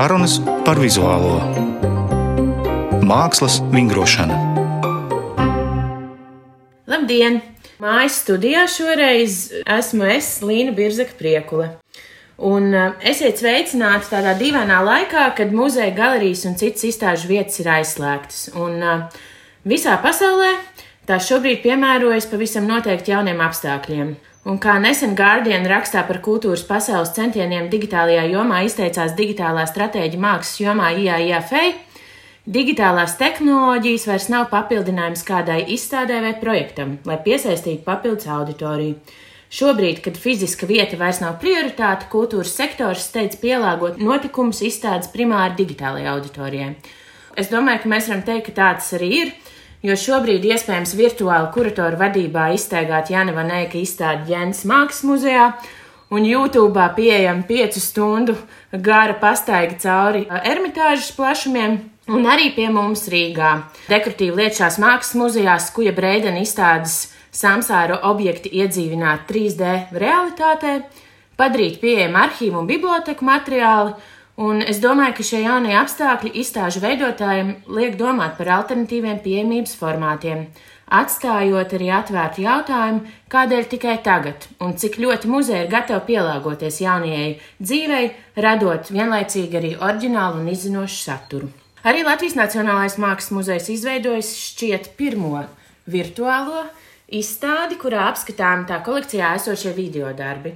Sarunas par vizuālo mākslas vingrošanu. Labdien! Mājas studijā šoreiz esmu es, Līna Birzaka Priekule. Un uh, esiet sveicināti tādā dīvainā laikā, kad muzeja, galerijas un citas izstāžu vietas ir aizslēgtas. Un uh, visā pasaulē tās šobrīd piemērojas pavisam noteikti jauniem apstākļiem. Un kā nesen Guardian rakstā par kultūras pasaules centieniem digitālajā jomā izteicās digitālā stratēģa mākslas jomā IAIA Fei, digitālās tehnoloģijas vairs nav papildinājums kādai izstādē vai projektam, lai piesaistītu papildus auditoriju. Šobrīd, kad fiziska vieta vairs nav prioritāte, kultūras sektors steidz pielāgot notikumus izstādes primāri digitālajai auditorijai. Es domāju, ka mēs varam teikt, ka tāds arī ir jo šobrīd iespējams virtuāli kuratoru vadībā iztaigāt Jana Vanēka izstādi Jens Mākslas muzejā, un YouTube pieejama piecu stundu gara pastaiga cauri ermitāžas plašumiem. Un arī pie mums Rīgā. Dekoratīvi lietšās mākslas muzejā Skuja Breidena izstādes samsāra objekti iedzīvināt 3D realitātē, padarīt pieejamu arhīvu un biblioteku materiāli, Un es domāju, ka šie jaunie apstākļi izstāžu veidotājiem liek domāt par alternatīviem pieejamības formātiem, atstājot arī atvērtu jautājumu, kādēļ tikai tagad un cik ļoti muzeja ir gatava pielāgoties jaunajai dzīvei, radot vienlaicīgi arī oriģinālu un izzinošu saturu. Arī Latvijas Nacionālais Mākslas muzejs izveidojis šķiet pirmo virtuālo izstādi, kurā apskatām tā kolekcijā esošie video darbi.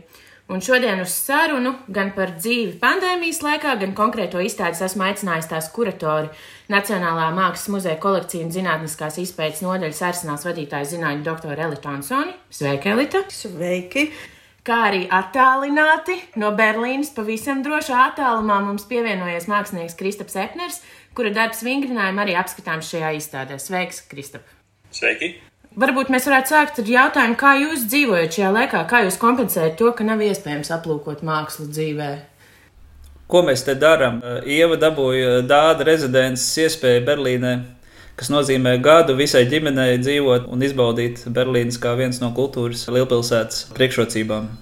Un šodien uz sarunu gan par dzīvi pandēmijas laikā, gan konkrēto izstādes esmu aicinājis tās kuratori Nacionālā Mākslas muzeja kolekcija un zinātniskās izpētes nodaļas arsenāls vadītāja zinātņu doktora Elita Ansoni. Sveika, Elita! Sveiki! Kā arī attālināti no Berlīnas, pavisam drošā attālumā mums pievienojies mākslinieks Kristaps Epners, kura darbs vingrinājumu arī apskatām šajā izstādē. Sveiks, Kristap! Sveiki! Varbūt mēs varētu sākt ar jautājumu, kā jūs dzīvojat šajā laikā, kā jūs kompensējat to, ka nav iespējams aplūkot mākslu dzīvē. Ko mēs te darām? Ieva dabūja dāda rezidents iespēju Berlīnē, kas nozīmē gadu visai ģimenei dzīvot un izbaudīt Berlīnas kā viens no kultūras lielpilsētas priekšrocībām.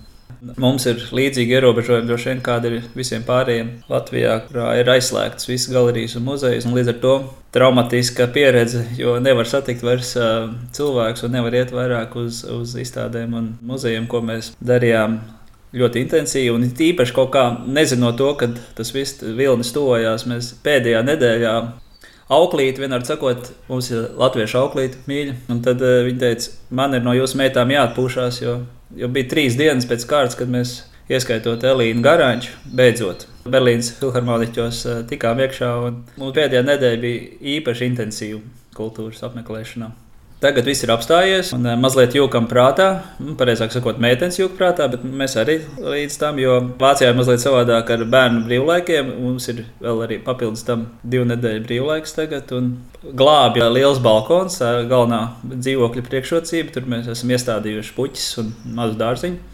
Mums ir līdzīgi ierobežojumi, droši vien, kāda ir visiem pārējiem Latvijā, kurā ir aizslēgtas visas galerijas un muzejas. Un līdz ar to traumatiska pieredze, jo nevar satikt vairs uh, cilvēkus un nevar iet vairāk uz, uz izstādēm un muzejiem, ko mēs darījām ļoti intensīvi. Un īpaši kaut kā nezinot to, ka tas viss vilnis tuvojās, mēs pēdējā nedēļā. Auklīte, vienmēr sakot, mums ir latviešu auklīte, mīļa. Un tad uh, viņa teica, man ir no jūsu meitām jāatpūšas, jo Jo bija trīs dienas pēc kārtas, kad mēs, ieskaitot Elīnu Garāņu, beidzot Berlīnas filharmoniķos eh, tikām iekšā. Mums pēdējā nedēļa bija īpaši intensīva kultūras apmeklēšanā. Tagad viss ir apstājies un eh, mazliet jūkam prātā, nu, pareizāk sakot, meitenes jūka prātā, bet mēs arī līdz tam, jo Vācijā ir mazliet savādāk ar bērnu brīvlaikiem. Mums ir vēl arī papildus tam divu nedēļu brīvlaiks tagad. Glābja liels balkons, galvenā dzīvokļa priekšrocība. Tur mēs esam iestādījuši puķis un mazu dārziņu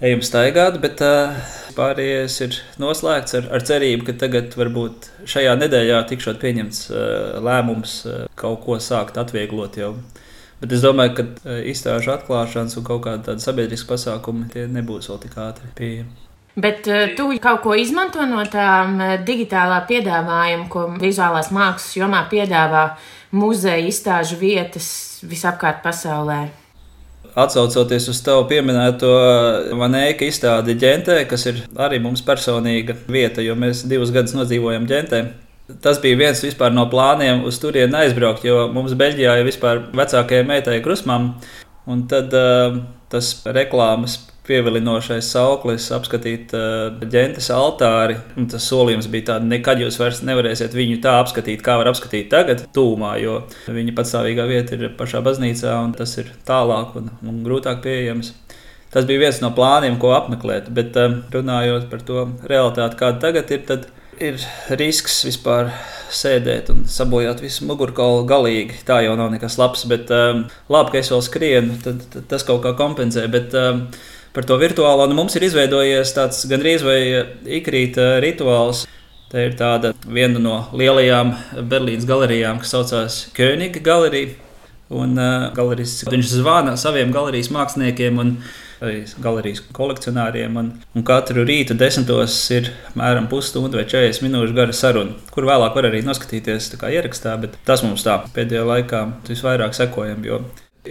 ejam staigāt, bet uh, pārējais ir noslēgts ar, ar cerību, ka tagad varbūt šajā nedēļā tikšot pieņemts uh, lēmums uh, kaut ko sākt atvieglot jau. Bet es domāju, ka uh, izstāžu atklāšanas un kaut kāda tāda sabiedriska pasākuma tie nebūs vēl tik ātri pieejami. Bet tu kaut ko izmanto no tām digitālā piedāvājuma, ko vizuālās mākslas jomā piedāvā muzeja izstāžu vietas visapkārt pasaulē? Atcaucoties uz tevu pieminēto manēka izstādi ģentē, kas ir arī mums personīga vieta, jo mēs divus gadus nodzīvojam ģentē. Tas bija viens no plāniem uz turieni aizbraukt, jo mums Beļģijā ir vispār vecākajai meitai krusmām. Un tad uh, tas reklāmas pievilinošais sauklis, apskatīt uh, ģentes altāri. Un tas solījums bija tāds, nekad jūs vairs nevarēsiet viņu tā apskatīt, kā var apskatīt tagad, tūmā, jo viņa patstāvīgā vieta ir pašā baznīcā, un tas ir tālāk un, un grūtāk pieejams. Tas bija viens no plāniem, ko apmeklēt, bet um, runājot par to realitāti, kāda tagad ir, tad ir risks vispār sēdēt un sabojāt visu mugurkaulu galīgi. Tā jau nav nekas labs, bet um, labi, ka es vēl skrienu, tad, tad tas kaut kā kompensē. Bet, um, par to virtuālo. Nu, mums ir izveidojies tāds gandrīz vai ikrīta rituāls. Tā ir tāda viena no lielajām Berlīnas galerijām, kas saucās Königa galerija. Un uh, galerijas, viņš zvana saviem galerijas māksliniekiem un galerijas kolekcionāriem. Un, un katru rītu desmitos ir apmēram pusstunda vai 40 minūšu gara saruna, kur vēlāk var arī noskatīties ierakstā. Bet tas mums tā pēdējā laikā visvairāk sekojam.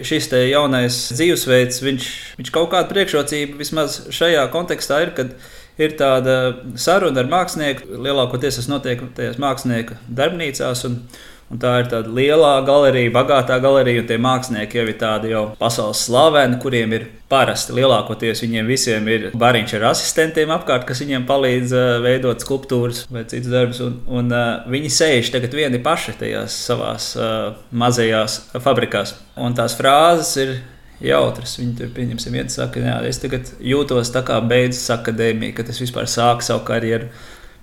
Šis jaunais dzīvesveids, viņš, viņš kaut kāda priekšrocība vismaz šajā kontekstā ir, kad ir tāda saruna ar mākslinieku. Lielākoties tas notiek tajās mākslinieku darbnīcās. Un, Un tā ir tāda liela galerija, bagātā galerija, un tie mākslinieki jau ir tādi jau pasaules slaveni, kuriem ir parasti lielākoties viņiem visiem ir bariņš ar asistentiem apkārt, kas viņiem palīdz uh, veidot skulptūras vai citus darbus. Un, un uh, viņi sēž tagad vieni paši tajās savās uh, mazajās fabrikās. Un tās frāzes ir jautras. Viņi tur, pieņemsim, viens saka, jā, es tagad jūtos tā kā beidzas akadēmija, kad es vispār sāku savu karjeru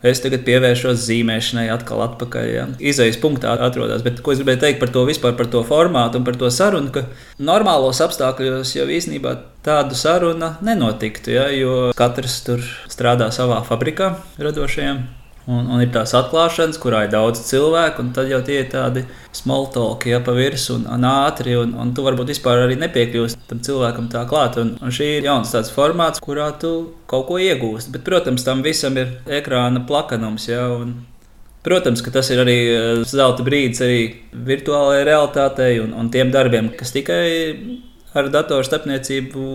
es tagad pievēršos zīmēšanai, atkal atpakaļ. Ja. Izejas punktā atrodas. Bet ko es gribēju teikt par to vispār, par to formātu un par to sarunu, ka normālos apstākļos jau īstenībā tādu sarunu nenotiktu, ja, jo katrs tur strādā savā fabrikā radošajiem. Un, un ir tās atklāšanas, kurā ir daudz cilvēku, un tad jau tie ir tādi smoltoki, ja pa virsmu un, un ātri, un, un tu varbūt vispār arī nepiekļūsi tam cilvēkam tā klāt. Un, un šī ir jauns tāds formāts, kurā tu kaut ko iegūsti. Bet, protams, tam visam ir ekrāna plakanums. Ja, un, Protams, ka tas ir arī eh, zelta brīdis arī virtuālajai realitātei un, un tiem darbiem, kas tikai ar datoru starpniecību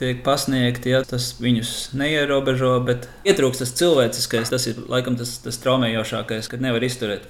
tiek pasniegti, ja tas viņus neierobežo, bet ietrūkst tas cilvēciskais, tas ir laikam tas, tas traumējošākais, kad nevar izturēt.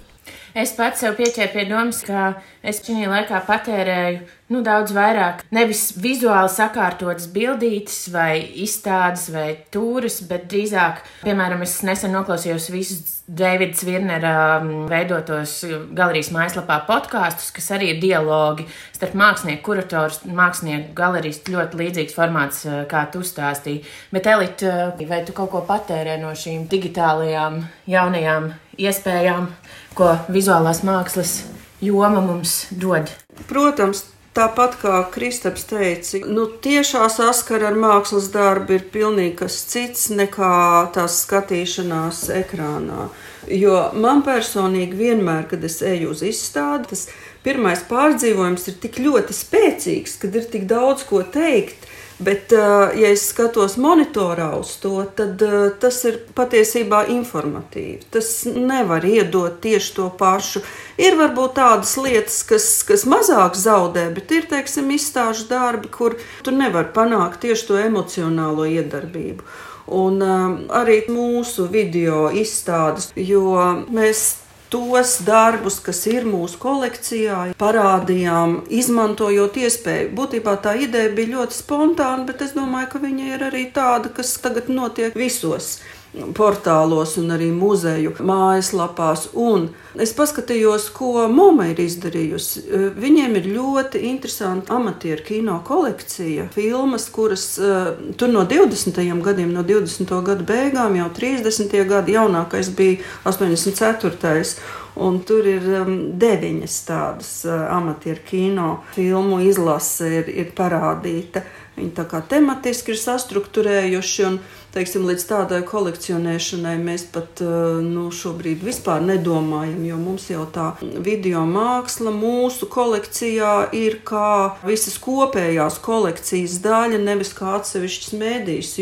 Es pats sev pieķēru pie domas, ka es šajā laikā patērēju nu, daudz vairāk. Nevis vizuāli sakārtotas bildītes, vai izstādes, vai tūris, bet drīzāk, piemēram, es nesen noklausījos visus Deivids Virnera um, veidotos galerijas mājaslapā podkāstus, kas arī ir dialogi starp mākslinieku, kurators, mākslinieku, galerijas ļoti līdzīgs formāts, uh, kā tu stāstīji. Bet, Elita, vai tu kaut ko patērē no šīm digitālajām jaunajām iespējām? ko vizuālās mākslas joma mums dod. Protams, Tāpat kā Kristaps teica, nu, tiešā saskara ar mākslas darbu ir pilnīgi kas cits nekā tās skatīšanās ekrānā. Jo man personīgi vienmēr, kad es eju uz izstādi, tas pirmais pārdzīvojums ir tik ļoti spēcīgs, kad ir tik daudz ko teikt Bet, eh, ja es skatos monitorā uz to, tad eh, tas ir patiesībā informatīvi. Tas nevar iedot tieši to pašu. Ir varbūt tādas lietas, kas, kas mazāk zaudē, bet ir, teiksim, izstāžu darbi, kur tu nevari panākt tieši to emocionālo iedarbību. Un um, arī mūsu video izstādes, jo mēs tos darbus, kas ir mūsu kolekcijā, parādījām, izmantojot iespēju. Būtībā tā ideja bija ļoti spontāna, bet es domāju, ka viņa ir arī tāda, kas tagad notiek visos portālos un arī muzeju mājaslapās. Un es paskatījos, ko Moma ir izdarījusi. Viņiem ir ļoti interesanta amatieru kino kolekcija, filmas, kuras uh, tur no 20. gadiem, no 20. gadu beigām, jau 30. gadi, jaunākais bija 84. Un tur ir um, deviņas tādas uh, amatieru kino filmu izlase ir, ir parādīta. Viņi tā kā tematiski ir sastruktūrējuši, un teiksim, līdz tādai kolekcionēšanai mēs pat uh, nu, šobrīd vispār nedomājam, jo mums jau tā video māksla mūsu kolekcijā ir kā visas kopējās kolekcijas daļa, nevis kā atsevišķs mēdījis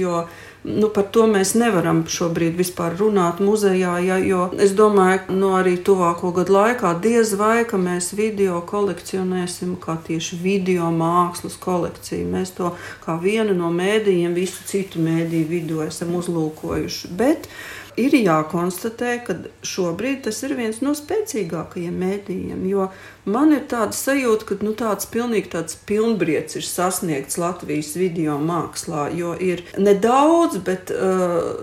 nu, par to mēs nevaram šobrīd vispār runāt muzejā, ja, jo es domāju, ka nu, arī tuvāko gadu laikā diez vai ka mēs video kolekcionēsim kā tieši video mākslas kolekciju. Mēs to kā vienu no mēdījiem, visu citu mēdīju vidū esam uzlūkojuši. Bet ir jākonstatē, ka šobrīd tas ir viens no spēcīgākajiem mēdījiem. Jo man ir tāda sajūta, ka nu, tāds pilnīgi tāds pilnbriets ir sasniegts Latvijas video mākslā. Jo ir nedaudz, bet uh,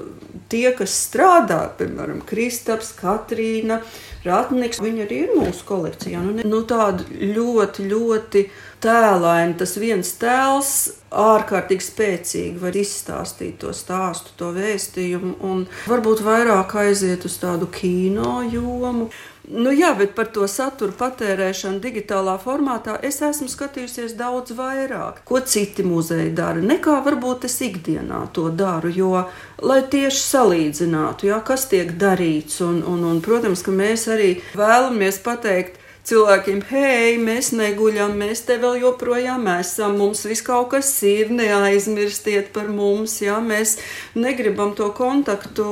tie, kas strādā, piemēram, Kristaps, Katrīna, Ratnieks, viņi arī ir mūsu kolekcijā. Nu, ne, nu, tādi ļoti, ļoti tēlaini, tas viens tēls ārkārtīgi spēcīgi var izstāstīt to stāstu, to vēstījumu, un varbūt vairāk aiziet uz tādu kino jomu. Nu, jā, bet par to saturu patērēšanu digitālā formātā es esmu skatījusies daudz vairāk, ko citi muzeji dara, nekā varbūt es ikdienā to daru. Jo, lai tieši salīdzinātu, jā, kas tiek darīts, un, un, un, protams, ka mēs arī vēlamies pateikt, cilvēkiem, hei, mēs neguļam, mēs te vēl joprojām esam, mums viss kaut kas ir, neaizmirstiet par mums, jā, mēs negribam to kontaktu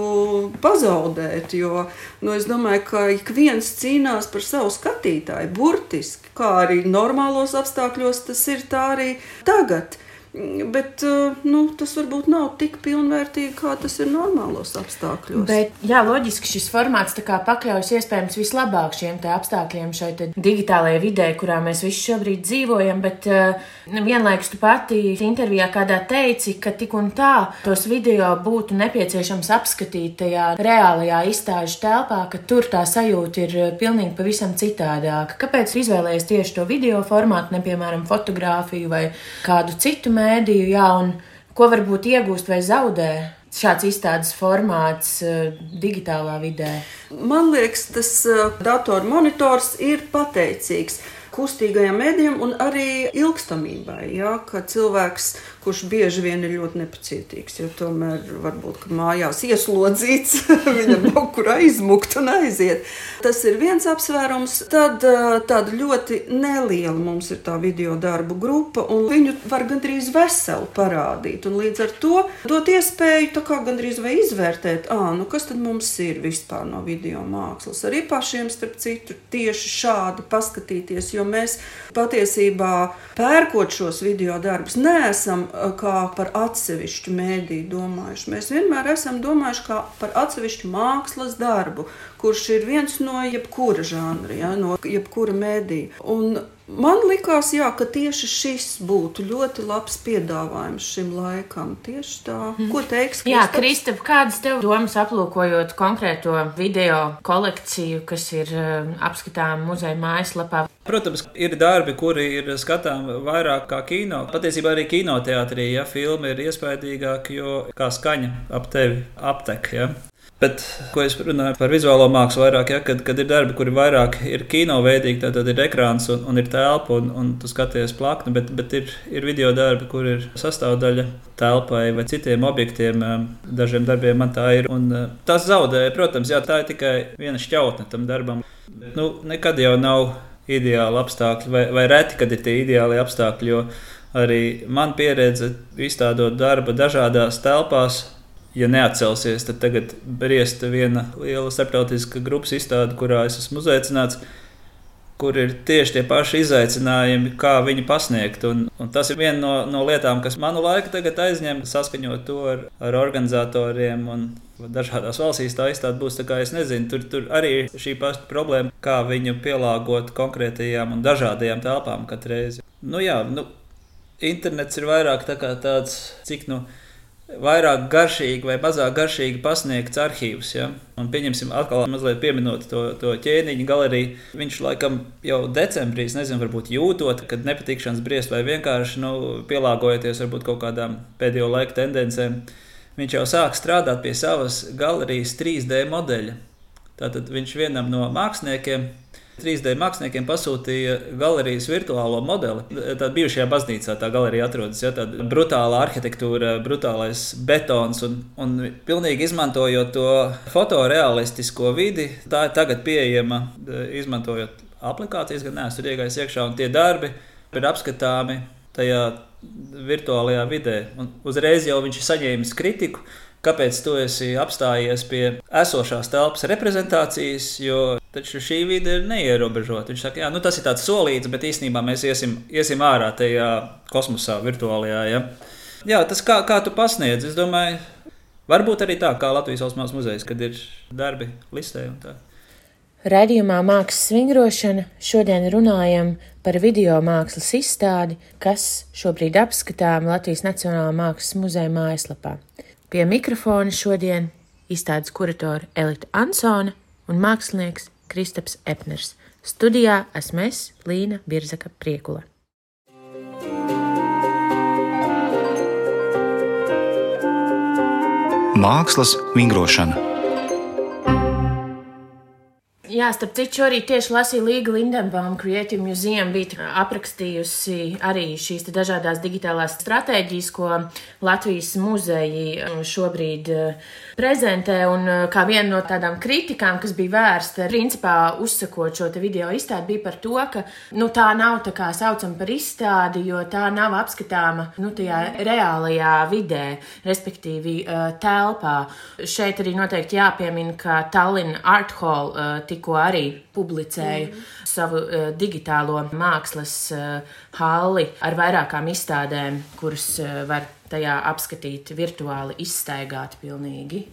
pazaudēt, jo, nu, es domāju, ka ik viens cīnās par savu skatītāju, burtiski, kā arī normālos apstākļos tas ir tā arī tagad. Bet eh, nu, tas varbūt nav tik pilnvērtīgi, kā tas ir normālos apstākļos. Bet, jā, loģiski šis formāts pakļaujas iespējams vislabāk šiem apstākļiem, šai digitālajai vidē, kurā mēs visi šobrīd dzīvojam. Bet uh, vienlaikus tu pati intervijā kādā teici, ka tik un tā tos video būtu nepieciešams apskatīt tajā reālajā izstāžu telpā, ka tur tā sajūta ir eh, pilnīgi pavisam citādāka. Kāpēc izvēlējies tieši to video formātu, ne piemēram fotografiju vai kādu citu? Mēdīju, jā, un ko varbūt iegūst vai zaudē šāds izstādes formāts uh, digitālā vidē? Man liekas, tas uh, datormonitors ir pateicīgs kustīgajam mēdījam un arī ilgstamībai. Ja, ka cilvēks kurš bieži vien ir ļoti nepacietīgs, jo tomēr varbūt mājās ieslodzīts, viņam nav kur aizmukt un aiziet. Tas ir viens apsvērums. Tad tāda ļoti neliela mums ir tā video darbu grupa, un viņu var gandrīz veselu parādīt. Un līdz ar to dot iespēju gandrīz vai izvērtēt, ah, nu kas tad mums ir vispār no video mākslas. Arī pašiem, starp citu, tieši šādi paskatīties, jo mēs patiesībā pērkot šos video darbus, neesam kā par atsevišķu mēdīju domājuši. Mēs vienmēr esam domājuši par atsevišķu mākslas darbu, kurš ir viens no jebkura žanra, ja, no jebkura mēdīja. Man likās, jā, ka tieši šis būtu ļoti labs piedāvājums šim laikam. Tieši tā, mm. ko teiks Kristaps? Jā, Kristap, kādas tev domas aplūkojot konkrēto video kolekciju, kas ir uh, apskatām muzeja mājaslapā? Protams, ir darbi, kuri ir skatām vairāk kā kino. Patiesībā arī kinoteātrī, ja filma ir iespaidīgāka, jo kā skaņa ap tevi aptek. Ja? Bet, ko es runāju par vizuālo mākslu, vairāk, ja, kad, kad ir darbi, kuri vairāk ir kino veidīgi, tad, tad ir ekrāns un, un ir telpa un, un tu skaties plakni, bet, bet ir, ir video darbi, kur ir sastāvdaļa telpai vai citiem objektiem. Dažiem darbiem man tā ir. Un, tas zaudē, protams, jā, tā ir tikai viena šķautne tam darbam. Nu, nekad jau nav ideāli apstākļi, vai, vai reti, kad ir tie ideāli apstākļi. Jo arī man pieredze izstādot darbu dažādās telpās ja neatcelsies, tad tagad briest viena liela starptautiska grupas izstāde, kurā es esmu uzaicināts, kur ir tieši tie paši izaicinājumi, kā viņu pasniegt. Un, un tas ir viena no, no lietām, kas manu laiku tagad aizņem, saskaņot to ar, ar organizatoriem. Dažādās valstīs tā izstāde būs tā, kā es nezinu. Tur, tur arī ir šī paša problēma, kā viņu pielāgot konkrētajām un dažādajām telpām katru reizi. Nu, jā, nu, internets ir vairāk tā tāds, cik nu vairāk garšīgi vai mazāk garšīgi pasniegts arhīvs. Ja? Un pieņemsim, atkal mazliet pieminot to, to ķēniņa galeriju. Viņš laikam jau decembrī, nezinu, varbūt jūtot, kad nepatikšanas briest vai vienkārši nu, pielāgojoties varbūt kaut kādām pēdējo laiku tendencēm. Viņš jau sāk strādāt pie savas galerijas 3D modeļa. Tātad viņš vienam no māksliniekiem 3D māksliniekiem pasūtīja galerijas virtuālo modeli. Tad bijušajā baznīcā tā galerija atrodas. Ja, tāda brutāla arhitektūra, brutālais betons un, un pilnīgi izmantojot to fotorealistisko vidi. Tā ir tagad pieejama izmantojot aplikācijas, gan neesmu iegājis iekšā, un tie darbi ir apskatāmi tajā virtuālajā vidē. Un uzreiz jau viņš ir saņēmis kritiku kāpēc tu esi apstājies pie esošās telpas reprezentācijas, jo taču šī vide ir neierobežota. Viņš saka, jā, nu, tas ir tāds solīts, bet īstenībā mēs iesim, iesim ārā tajā kosmosā, virtuālajā. Ja? Jā, tas kā, kā tu pasniedz, es domāju, varbūt arī tā kā Latvijas Valsts muzejs, kad ir darbi listē un tā. Radījumā mākslas vingrošana šodien runājam par video mākslas izstādi, kas šobrīd apskatām Latvijas Nacionālā mākslas muzeja mājaslapā. Pie mikrofona šodien izstādes kuratore Elita Ansone un mākslinieks Kristaps Epners. Studijā esmu es, Līna Birzaka Priekula. Mākslas vingrošana. Jā, starp citu, arī tieši lasīju Līga Lindenbaum Creative Museum bija aprakstījusi arī šīs dažādās digitālās stratēģijas, ko Latvijas muzeji uh, šobrīd uh, prezentē. Un uh, kā viena no tādām kritikām, kas bija vērsta, principā uzsakot šo video izstādi, bija par to, ka nu, tā nav tā kā saucama par izstādi, jo tā nav apskatāma nu, tajā reālajā vidē, respektīvi telpā. Šeit arī noteikti jāpiemina, ka Tallinn Art Hall tika tikko arī publicēju mm. savu uh, digitālo mākslas uh, halli ar vairākām izstādēm, kuras uh, var tajā apskatīt virtuāli, izstaigāt pilnīgi.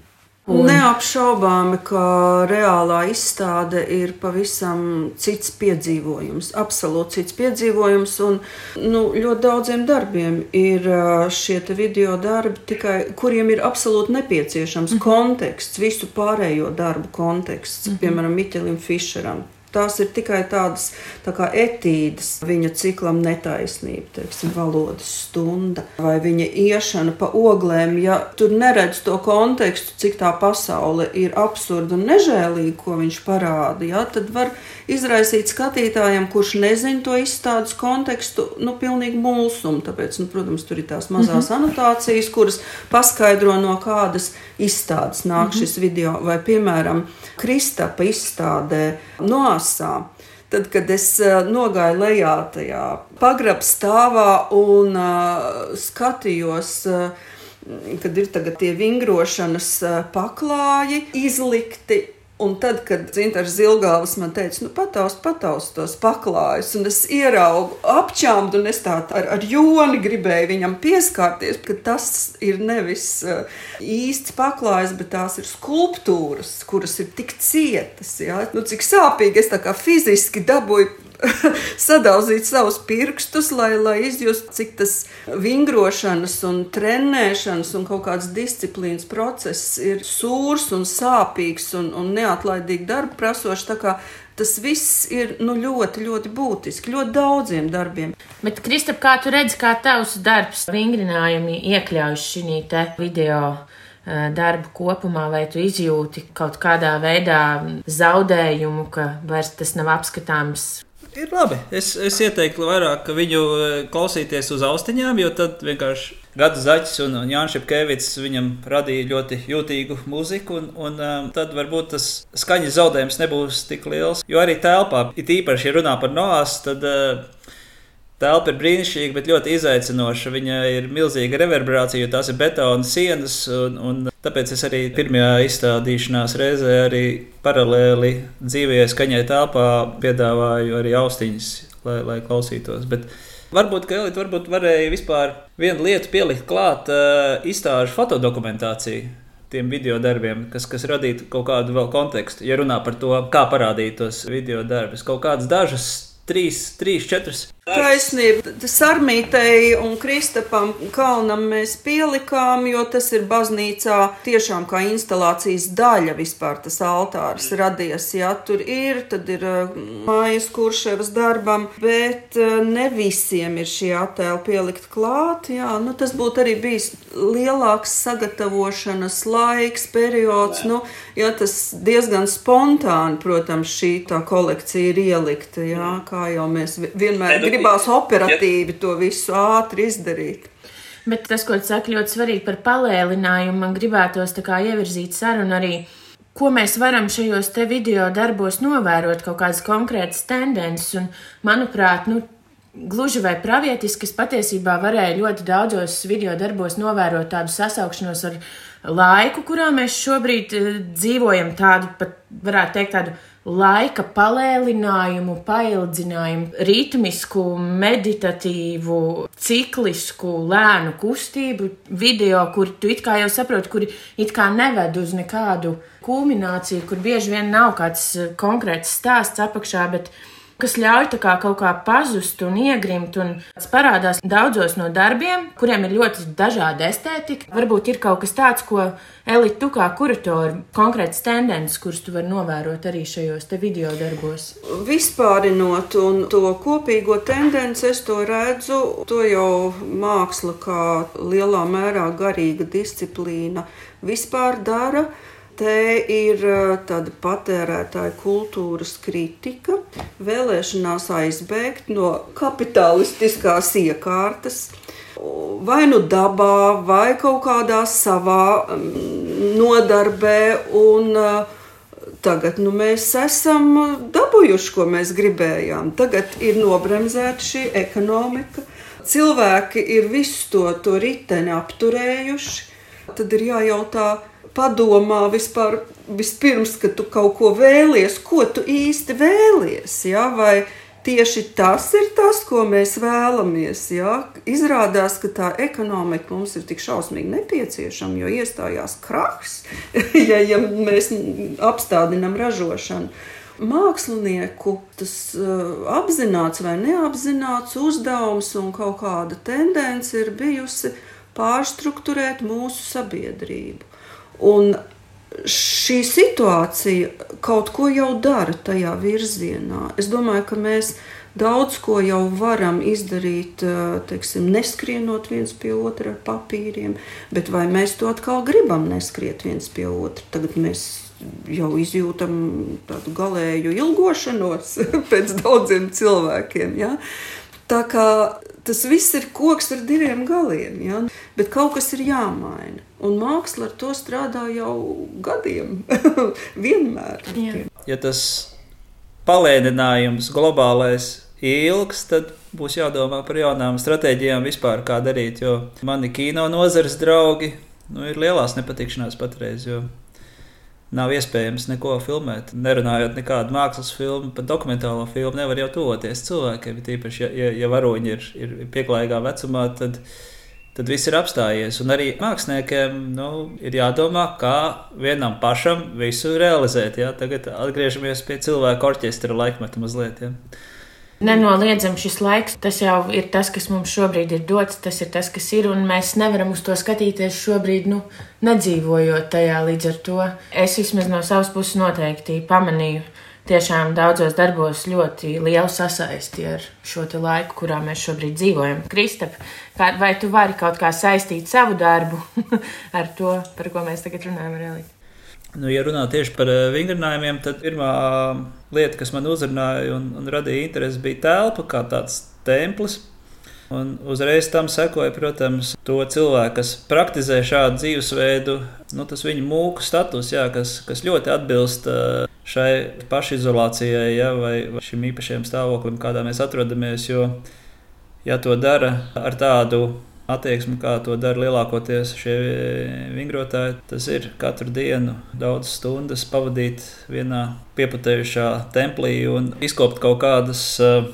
Un... Neapšaubāmi, ka reālā izstāde ir pavisam cits piedzīvojums, absolūti cits piedzīvojums. Un, nu, ļoti daudziem darbiem ir šie video darbi, tikai, kuriem ir absolūti nepieciešams mm -hmm. konteksts, visu pārējo darbu konteksts, mm -hmm. piemēram, Miķelim Fischeram. Tās ir tikai tādas tā kā etīdes viņa ciklam netaisnība, teiksim, valodas stunda vai viņa iešana pa oglēm. Ja tur neredz to kontekstu, cik tā pasaule ir absurda un nežēlīga, ko viņš parāda, ja, tad var izraisīt skatītājiem, kurš nezina to izstādes kontekstu, nu, pilnīgi mulsumu. Tāpēc, nu, protams, tur ir tās mazās mm -hmm. anotācijas, kuras paskaidro, no kādas izstādes nāk mm -hmm. šis video, vai, piemēram, Kristapa izstādē Noasā. Tad, kad es uh, nogāju lejā tajā pagrabstāvā un uh, skatījos, uh, kad ir tie vingrošanas paklāji izlikti Un tad, kad Zintars Zilgāvis man teica, nu, pataust, pataust tos paklājus, un es ieraugu apčāmdu, un es tā ar, ar joni gribēju viņam pieskārties, ka tas ir nevis uh, īsts paklājs, bet tās ir skulptūras, kuras ir tik cietas, ja? nu, cik sāpīgi es tā kā fiziski dabūju sadauzīt savus pirkstus, lai, lai izjustu, cik tas vingrošanas un trenēšanas un kaut kāds disciplīnas process ir sūrs un sāpīgs un, un neatlaidīgi darba prasošs. Tas viss ir nu, ļoti, ļoti būtiski, ļoti daudziem darbiem. Bet, Kristap, kā tu redzi, kā tavs darbs, vingrinājumi iekļaujas šī video? Eh, darbu kopumā, vai tu izjūti kaut kādā veidā zaudējumu, ka vairs tas nav apskatāms Ir labi. Es, es ieteiktu vairāk viņu e, klausīties uz austiņām, jo tad vienkārši Gada Zaķis un Jānis Šepkevits viņam radīja ļoti jūtīgu mūziku, un, un um, tad varbūt tas skaņas zaudējums nebūs tik liels. Jo arī telpā, it īpaši, ja runā par noās, tad uh, Telpa ir brīnišķīga, bet ļoti izaicinoša. Viņa ir milzīga reverberācija, jo tās ir betona sienas. Un, un tāpēc es arī pirmajā izstādīšanās reizē arī paralēli dzīvajai skaņai telpā piedāvāju arī austiņas, lai, lai klausītos. Bet varbūt, ka Elīte varbūt varēja vispār vienu lietu pielikt klāt uh, izstāžu fotodokumentāciju tiem video darbiem, kas, kas radītu kaut kādu vēl kontekstu. Ja runā par to, kā parādīt tos video darbus, kaut kādas dažas trīs, trīs, četras. Taisnība. Sarmītei un Kristapam kalnam mēs pielikām, jo tas ir baznīcā tiešām kā instalācijas daļa vispār tas altārs radies. Jā, tur ir, tad ir uh, mājas kurševas darbam, bet uh, ne visiem ir šie attēli pielikt klāt. Jā, nu tas būtu arī bijis lielāks sagatavošanas laiks, periods. Nu, jā, tas diezgan spontāni, protams, šī tā kolekcija ir ielikta, jā, kā jau mēs vienmēr gribam gribās operatīvi ja. to visu ātri izdarīt. Bet tas, ko tu saki, ļoti svarīgi par palēlinājumu, man gribētos tā kā ievirzīt sarunu arī, ko mēs varam šajos te video darbos novērot, kaut kādas konkrētas tendences, un, manuprāt, nu, gluži vai pravietiski, es patiesībā varēju ļoti daudzos video darbos novērot tādu sasaukšanos ar laiku, kurā mēs šobrīd uh, dzīvojam, tādu pat, varētu teikt, tādu laika palēlinājumu, paildzinājumu, ritmisku, meditatīvu, ciklisku, lēnu kustību, video, kur tu it kā jau saproti, kuri it kā neved uz nekādu kulmināciju, kur bieži vien nav kāds konkrēts stāsts apakšā, bet kas ļauj kā kaut kā pazust un iegrimt. Un tas parādās daudzos no darbiem, kuriem ir ļoti dažāda estētika. Varbūt ir kaut kas tāds, ko Elīte, tu kā kuratori, konkrēts tendences, kuras tu vari novērot arī šajos video darbos. Vispārinot un to kopīgo tendenci, es to redzu, to jau māksla kā lielā mērā garīga disciplīna vispār dara Te ir tāda patērētāja kultūras kritika, vēlēšanās aizbēgt no kapitalistiskās iekārtas, vai nu dabā, vai kaut kādā savā nodarbē. Un, Tagad nu, mēs esam dabūjuši, ko mēs gribējām. Tagad ir nobremzēta šī ekonomika. Cilvēki ir visu to, to riteni apturējuši. Tad ir jājautā, padomā vispār, vispirms, kad tu kaut ko vēlies, ko tu īsti vēlies. Ja? Vai tieši tas ir tas, ko mēs vēlamies. Ja? Izrādās, ka tā ekonomika mums ir tik šausmīgi nepieciešama, jo iestājās krahs, ja, ja mēs apstādinām ražošanu. Mākslinieku tas uh, apzināts vai neapzināts uzdevums un kaut kāda tendence ir bijusi pārstruktūrēt mūsu sabiedrību. Un šī situācija kaut ko jau dara tajā virzienā. Es domāju, ka mēs daudz ko jau varam izdarīt, teiksim, neskrienot viens pie otra ar papīriem, bet vai mēs to atkal gribam neskriet viens pie otra? Tagad mēs jau izjūtam tādu galēju ilgošanos pēc daudziem cilvēkiem. Ja? Tā kā tas viss ir koks ar diviem galiem, ja? bet kaut kas ir jāmaina. Un māksla ar to strādā jau gadiem, vienmēr. Jā. Ja tas palēninājums globālais ilgs, tad būs jādomā par jaunām stratēģijām vispār, kā darīt. Jo mani kino nozares draugi nu, ir lielās nepatikšanās patreiz. Nav iespējams neko filmēt. Nerunājot nekādu mākslas filmu, pat dokumentālo filmu, nevar jau tuvoties cilvēkiem. Tīpaši, ja, ja, ja varoņi ir, ir pieklājīgā vecumā, tad, tad viss ir apstājies. Un arī māksliniekiem nu, ir jādomā, kā vienam pašam visu realizēt. Ja? Tagad atgriežamies pie cilvēku orķestra laikmeta mazliet. Ja? Nenoliedzami šis laiks, tas jau ir tas, kas mums šobrīd ir dots, tas ir tas, kas ir, un mēs nevaram uz to skatīties šobrīd, nu, nedzīvojot tajā līdz ar to. Es vismaz no savas puses noteikti pamanīju tiešām daudzos darbos ļoti lielu sasaisti ar šo laiku, kurā mēs šobrīd dzīvojam. Kristap, vai tu vari kaut kā saistīt savu darbu ar to, par ko mēs tagad runājam, Relija? Nu, ja runā tieši par eh, vingrinājumiem, tad pirmā lieta, kas man uzrunāja un, un radīja interesi, bija telpa kā tāds templis. Un uzreiz tam sekoja, protams, to cilvēku, kas praktizē šādu dzīvesveidu, nu, tas viņa mūku status, jā, kas, kas ļoti atbilst eh, šai pašizolācijai, jā, vai, vai šim īpašajam stāvoklim, kādā mēs atrodamies. Jo, ja to dara ar tādu attieksmi, kā to dara lielākoties šie vingrotāji. Tas ir katru dienu daudz stundas pavadīt vienā pieputējušā templī un izkopt kaut kādas uh,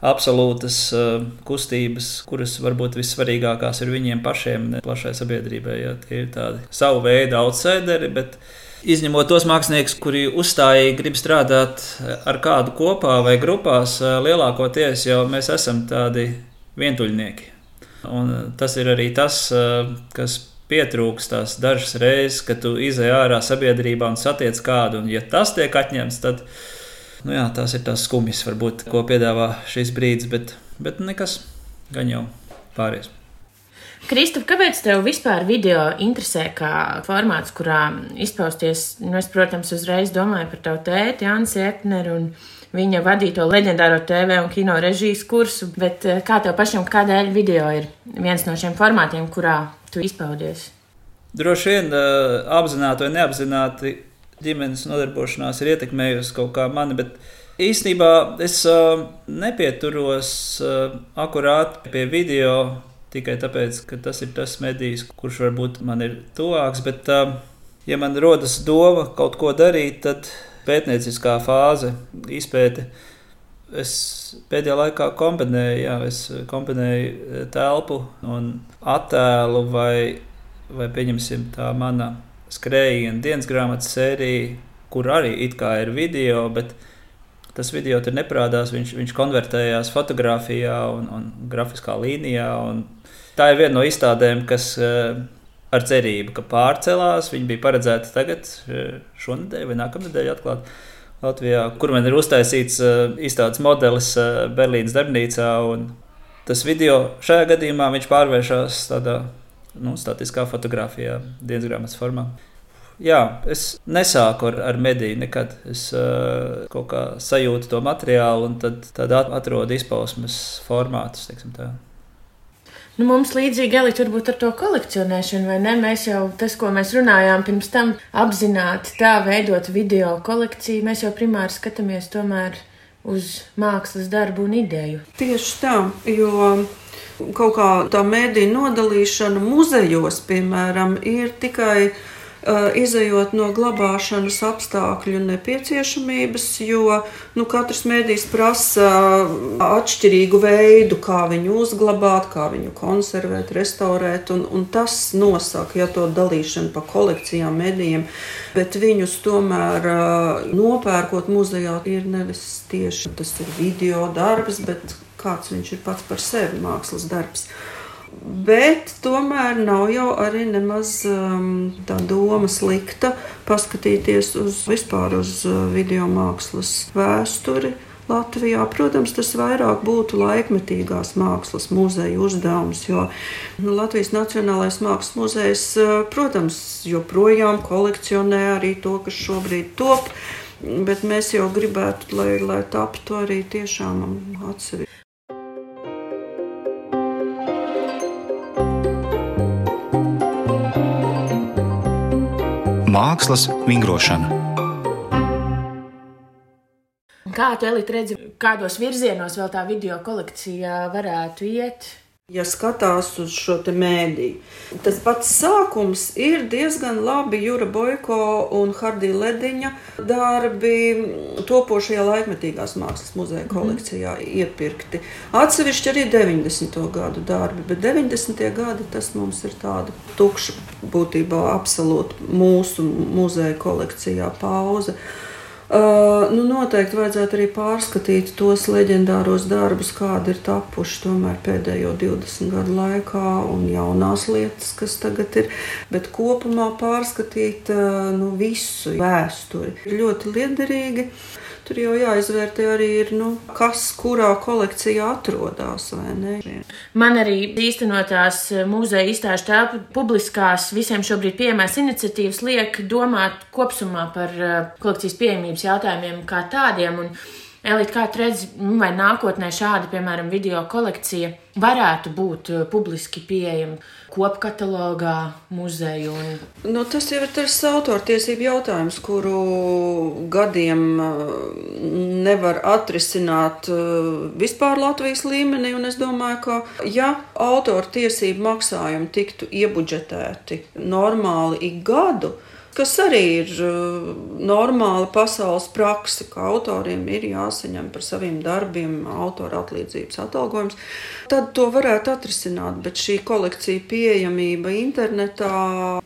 absolūtas uh, kustības, kuras varbūt vissvarīgākās ir viņiem pašiem, ne plašai sabiedrībai. Ja, tie ir tādi savu veidu outsideri. Bet, Izņemot tos māksliniekus, kuri uzstājīgi grib strādāt ar kādu kopā vai grupās, lielākoties jau mēs esam tādi vientuļnieki. Un tas ir arī tas, eh, kas pietrūkst tās dažas reizes, kad tu izej ārā sabiedrībā un satiec kādu, un ja tas tiek atņemts, tad nu jā, tās ir tās skumjas, varbūt, ko piedāvā šis brīdis, bet, bet nekas gan jau pāries. Kristof, kāpēc tev vispār video interesē kā formāts, kurā izpausties? Nu, es, protams, uzreiz domāju par tavu tēti, Jānis Epneru un viņa vadīto leģendāro TV un kino režijas kursu, bet eh, kā tev pašam, kādēļ video ir viens no šiem formātiem, kurā tu izpaudies? Droši vien eh, apzināti vai neapzināti ģimenes nodarbošanās ir ietekmējusi kaut kā mani, bet īstenībā es eh, nepieturos akurāti pie video tikai tāpēc, ka tas ir tas medijs, kurš varbūt man ir tuvāks, bet ja man rodas doma kaut ko darīt, tad pētnieciskā fāze, izpēte. Es pēdējā laikā kombinēju, jā, es kombinēju eh, telpu un attēlu, vai, vai pieņemsim tā mana skrējiena dienas grāmatas sērija, kur arī it kā ir video, bet tas video tur neprādās. Viņš, viņš konvertējās fotografijā un, un grafiskā līnijā. Un tā ir viena no izstādēm, kas uh, ar cerību, ka pārcelās. Viņi bija paredzēti tagad, šonadēļ vai nākamnedēļ atklāt Latvijā, kur man ir uztaisīts uh, izstādes modelis uh, Berlīnas darbnīcā. Tas video šajā gadījumā viņš pārvēršas tādā nu, statiskā fotografijā, dienas grāmatas formā. Jā, es nesāku ar, ar mediju nekad. Es uh, kaut kā sajūtu to materiālu un tad, tad atrodu izpausmes formātus. Nu, mums līdzīgi Elīte varbūt ar to kolekcionēšanu, vai ne? Mēs jau tas, ko mēs runājām pirms tam, apzināti tā veidot video kolekciju, mēs jau primāri skatāmies tomēr uz mākslas darbu un ideju. Tieši tā, jo kaut kā tā mēdīņa nodalīšana muzejos, piemēram, ir tikai izējot no glabāšanas apstākļu nepieciešamības, jo nu, katrs mēdījis prasa atšķirīgu veidu, kā viņu uzglabāt, kā viņu konservēt, restaurēt, un, un tas nosaka ja, to dalīšanu pa kolekcijām, mēdījiem, bet viņus tomēr uh, nopērkot muzejā ir nevis tieši tas ir video darbs, bet kāds viņš ir pats par sevi mākslas darbs. Bet tomēr nav jau arī nemaz um, tā doma slikta paskatīties uz vispār uz uh, video mākslas vēsturi. Latvijā, protams, tas vairāk būtu laikmetīgās mākslas muzeja uzdevums, jo nu, Latvijas Nacionālais mākslas muzejs, uh, protams, joprojām kolekcionē arī to, kas šobrīd top, bet mēs jau gribētu, lai, lai taptu arī tiešām atsevišķi. Mākslas vingrošana. Kā tu redzi, kādos virzienos vēl tā video kolekcija varētu iet? Ja skatās uz šo mēdīju, tas pats sākums ir diezgan labi Jūra Boiko un Hardija Lediņa darbi topošajā laikmetīgās mākslas muzeja mhm. kolekcijā mm. iepirkti. Atsevišķi arī 90. gadu darbi, bet 90. gadi tas mums ir tāda tukša, būtībā absolūti mūsu muzeja kolekcijā pauze. Uh, nu, noteikti vajadzētu arī pārskatīt tos leģendāros darbus, kādi ir tapuši pēdējo 20 gadu laikā, un jaunās lietas, kas tagad ir. Bet kopumā pārskatīt uh, nu, visu vēsturi ir ļoti liederīgi. Tur jau jāizvērtē arī, ir, nu, kas kurā kolekcijā atrodas. Man arī īstenotās muzeja izstāžu telpu publiskās visiem šobrīd pieejamās iniciatīvas liek domāt kopumā par eh, kolekcijas pieejamības jautājumiem kā tādiem. Un, Elīte, kā tu redzi, nu, vai nākotnē šāda, piemēram, video kolekcija varētu būt uh, publiski pieejama kopkatalogā, muzeju? Un... Nu, tas jau ir tas autortiesību jautājums, kuru gadiem uh, nevar atrisināt uh, vispār Latvijas līmenī. Es domāju, ka ja autortiesību maksājumi tiktu iebudžetēti normāli ik gadu, kas arī ir uh, normāla pasaules praksa, ka autoriem ir jāsaņem par saviem darbiem autora atlīdzības atalgojums, tad to varētu atrisināt. Bet šī kolekcija pieejamība internetā,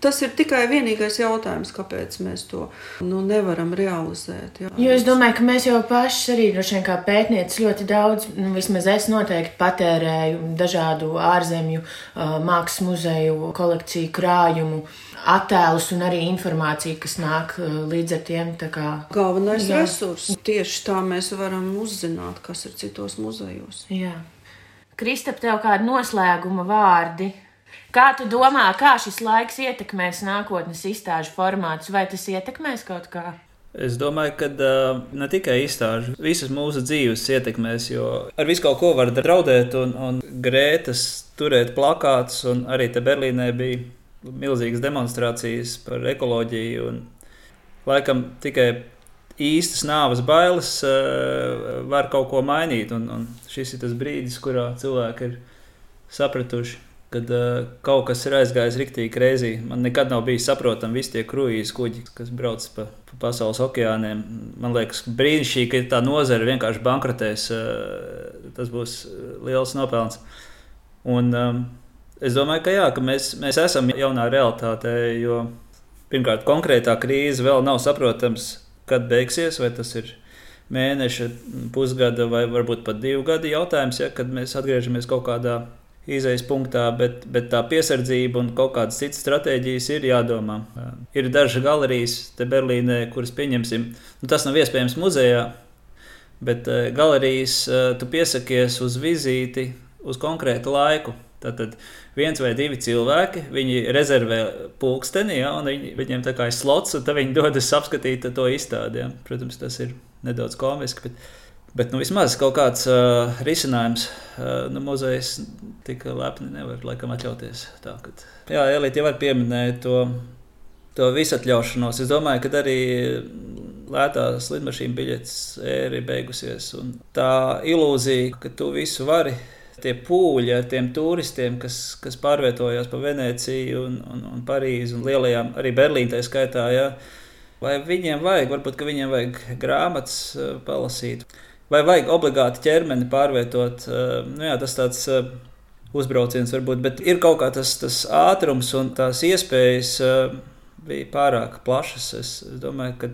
tas ir tikai vienīgais jautājums, kāpēc mēs to nu, nevaram realizēt. Jā. Jo es domāju, ka mēs jau paši arī droši vien kā pētnieci ļoti daudz, nu, vismaz es noteikti patērēju dažādu ārzemju uh, mākslas muzeju kolekciju krājumu attēlus un arī informāciju, kas nāk uh, līdz ar tiem. Kā, Galvenais jā. resurs. Tieši tā mēs varam uzzināt, kas ir citos muzejos. Jā. Kristap, tev kādi noslēguma vārdi? Kā tu domā, kā šis laiks ietekmēs nākotnes izstāžu formātus, vai tas ietekmēs kaut kā? Es domāju, ka uh, ne tikai izstāžu, visas mūsu dzīves ietekmēs, jo ar visu kaut ko var draudēt, un, un grētas turēt plakātus, un arī te Berlīnē bija milzīgas demonstrācijas par ekoloģiju. Un, laikam tikai īstas nāves bailes uh, var kaut ko mainīt. Un, un šis ir tas brīdis, kurā cilvēki ir sapratuši, ka uh, kaut kas ir aizgājis rīktīgi reizī. Man nekad nav bijis saprotami visi tie kruīzi kuģi, kas brauc pa, pa pasaules okeāniem. Man liekas, brīnišķīgi, ka tā nozara vienkārši bankrotēs. Uh, tas būs liels nopelns. Un, um, Es domāju, ka jā, ka mēs, mēs esam jaunā realitātē, jo pirmkārt, konkrētā krīze vēl nav saprotams, kad beigsies, vai tas ir mēneša, pusgada vai varbūt pat divu gadu jautājums, ja, kad mēs atgriežamies kaut kādā izējas punktā, bet, bet tā piesardzība un kaut kādas citas stratēģijas ir jādomā. Ir dažas galerijas te Berlīnē, kuras pieņemsim, nu, tas nav iespējams muzejā, bet eh, galerijas eh, tu piesakies uz vizīti uz konkrētu laiku. Tad viens vai divi cilvēki, viņi rezervē pulksteni, ja, un viņi, viņiem tā kā ir slots, un tad viņi dodas apskatīt to izstādi. Ja. Protams, tas ir nedaudz komiski. Bet... Bet nu, vismaz kaut kāds uh, risinājums uh, nu, muzejs tik lepni nevar laikam atļauties. Tā, kad, jā, Elīte jau var pieminēt to, to visatļaušanos. Es domāju, ka arī lētās lidmašīnu biļetes ēra ir beigusies. Un tā ilūzija, ka tu visu vari, tie pūļi ar tiem turistiem, kas, kas pārvietojās pa Venēciju un, un, un Parīzi un lielajām, arī Berlīnē skaitā. Jā. Vai viņiem vajag, varbūt viņiem vajag grāmatas uh, palasīt. Vai vajag obligāti ķermeni pārvietot? Eh, nu, jā, tas tāds eh, uzbrauciens varbūt, bet ir kaut kā tas, tas ātrums un tās iespējas eh, bija pārāk plašas. Es, es domāju, ka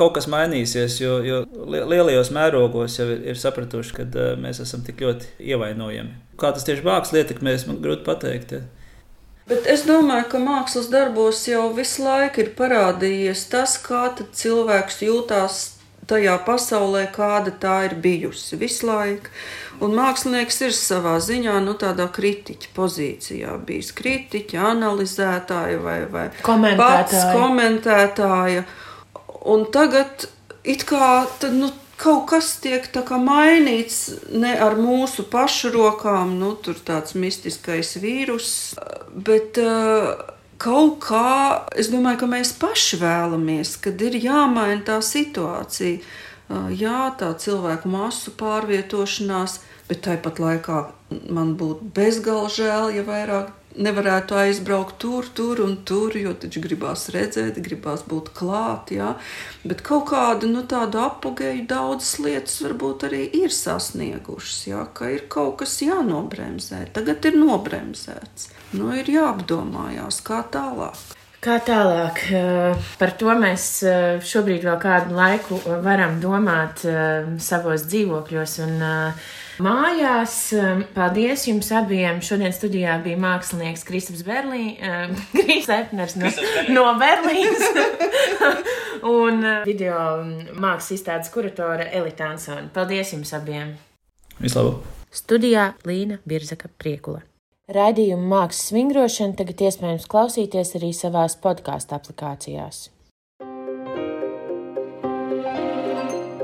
kaut kas mainīsies, jo, jo lielajos mērogos jau ir, ir sapratuši, ka mēs esam tik ļoti ievainojami. Kā tas tieši mākslinieks ietekmēs, man grūti pateikt. Ja. Bet es domāju, ka mākslas darbos jau visu laiku ir parādījies tas, kā cilvēks jūtās tajā pasaulē, kāda tā ir bijusi visu laiku. Un mākslinieks ir savā ziņā nu, tādā kritiķa pozīcijā, bijis kritiķa, analizētāja vai, vai komentētāja. pats komentētāja. Un tagad it kā tad, nu, kaut kas tiek mainīts ne ar mūsu pašu rokām, nu, tur tāds mistiskais vīrus, bet uh, kaut kā es domāju, ka mēs paši vēlamies, kad ir jāmaina tā situācija. Jā, tā cilvēku masu pārvietošanās, bet tāpat laikā man būtu bezgalīgi žēl, ja vairāk nevarētu aizbraukt tur, tur un tur, jo taču gribās redzēt, gribās būt klāt. Jā. Bet kaut kādu nu, tādu apgāju daudzas lietas varbūt arī ir sasniegušas, jā, ka ir kaut kas jānobremzē. Tagad ir nobremzēts. Nu, ir jāapdomājās, kā tālāk. Kā tālāk? Eh, par to mēs eh, šobrīd vēl kādu laiku varam domāt eh, savos dzīvokļos un mājās. Paldies jums abiem! Šodien studijā bija mākslinieks Kristaps Berlīns, Epners no, no Berlīnas un video mākslas izstādes kuratore Elita Ansona. Paldies jums abiem! Vislabāk! Studijā Līna Birzaka Priekula. Raidījumu mākslas vingrošanu tagad iespējams klausīties arī savās podkāstu aplikācijās.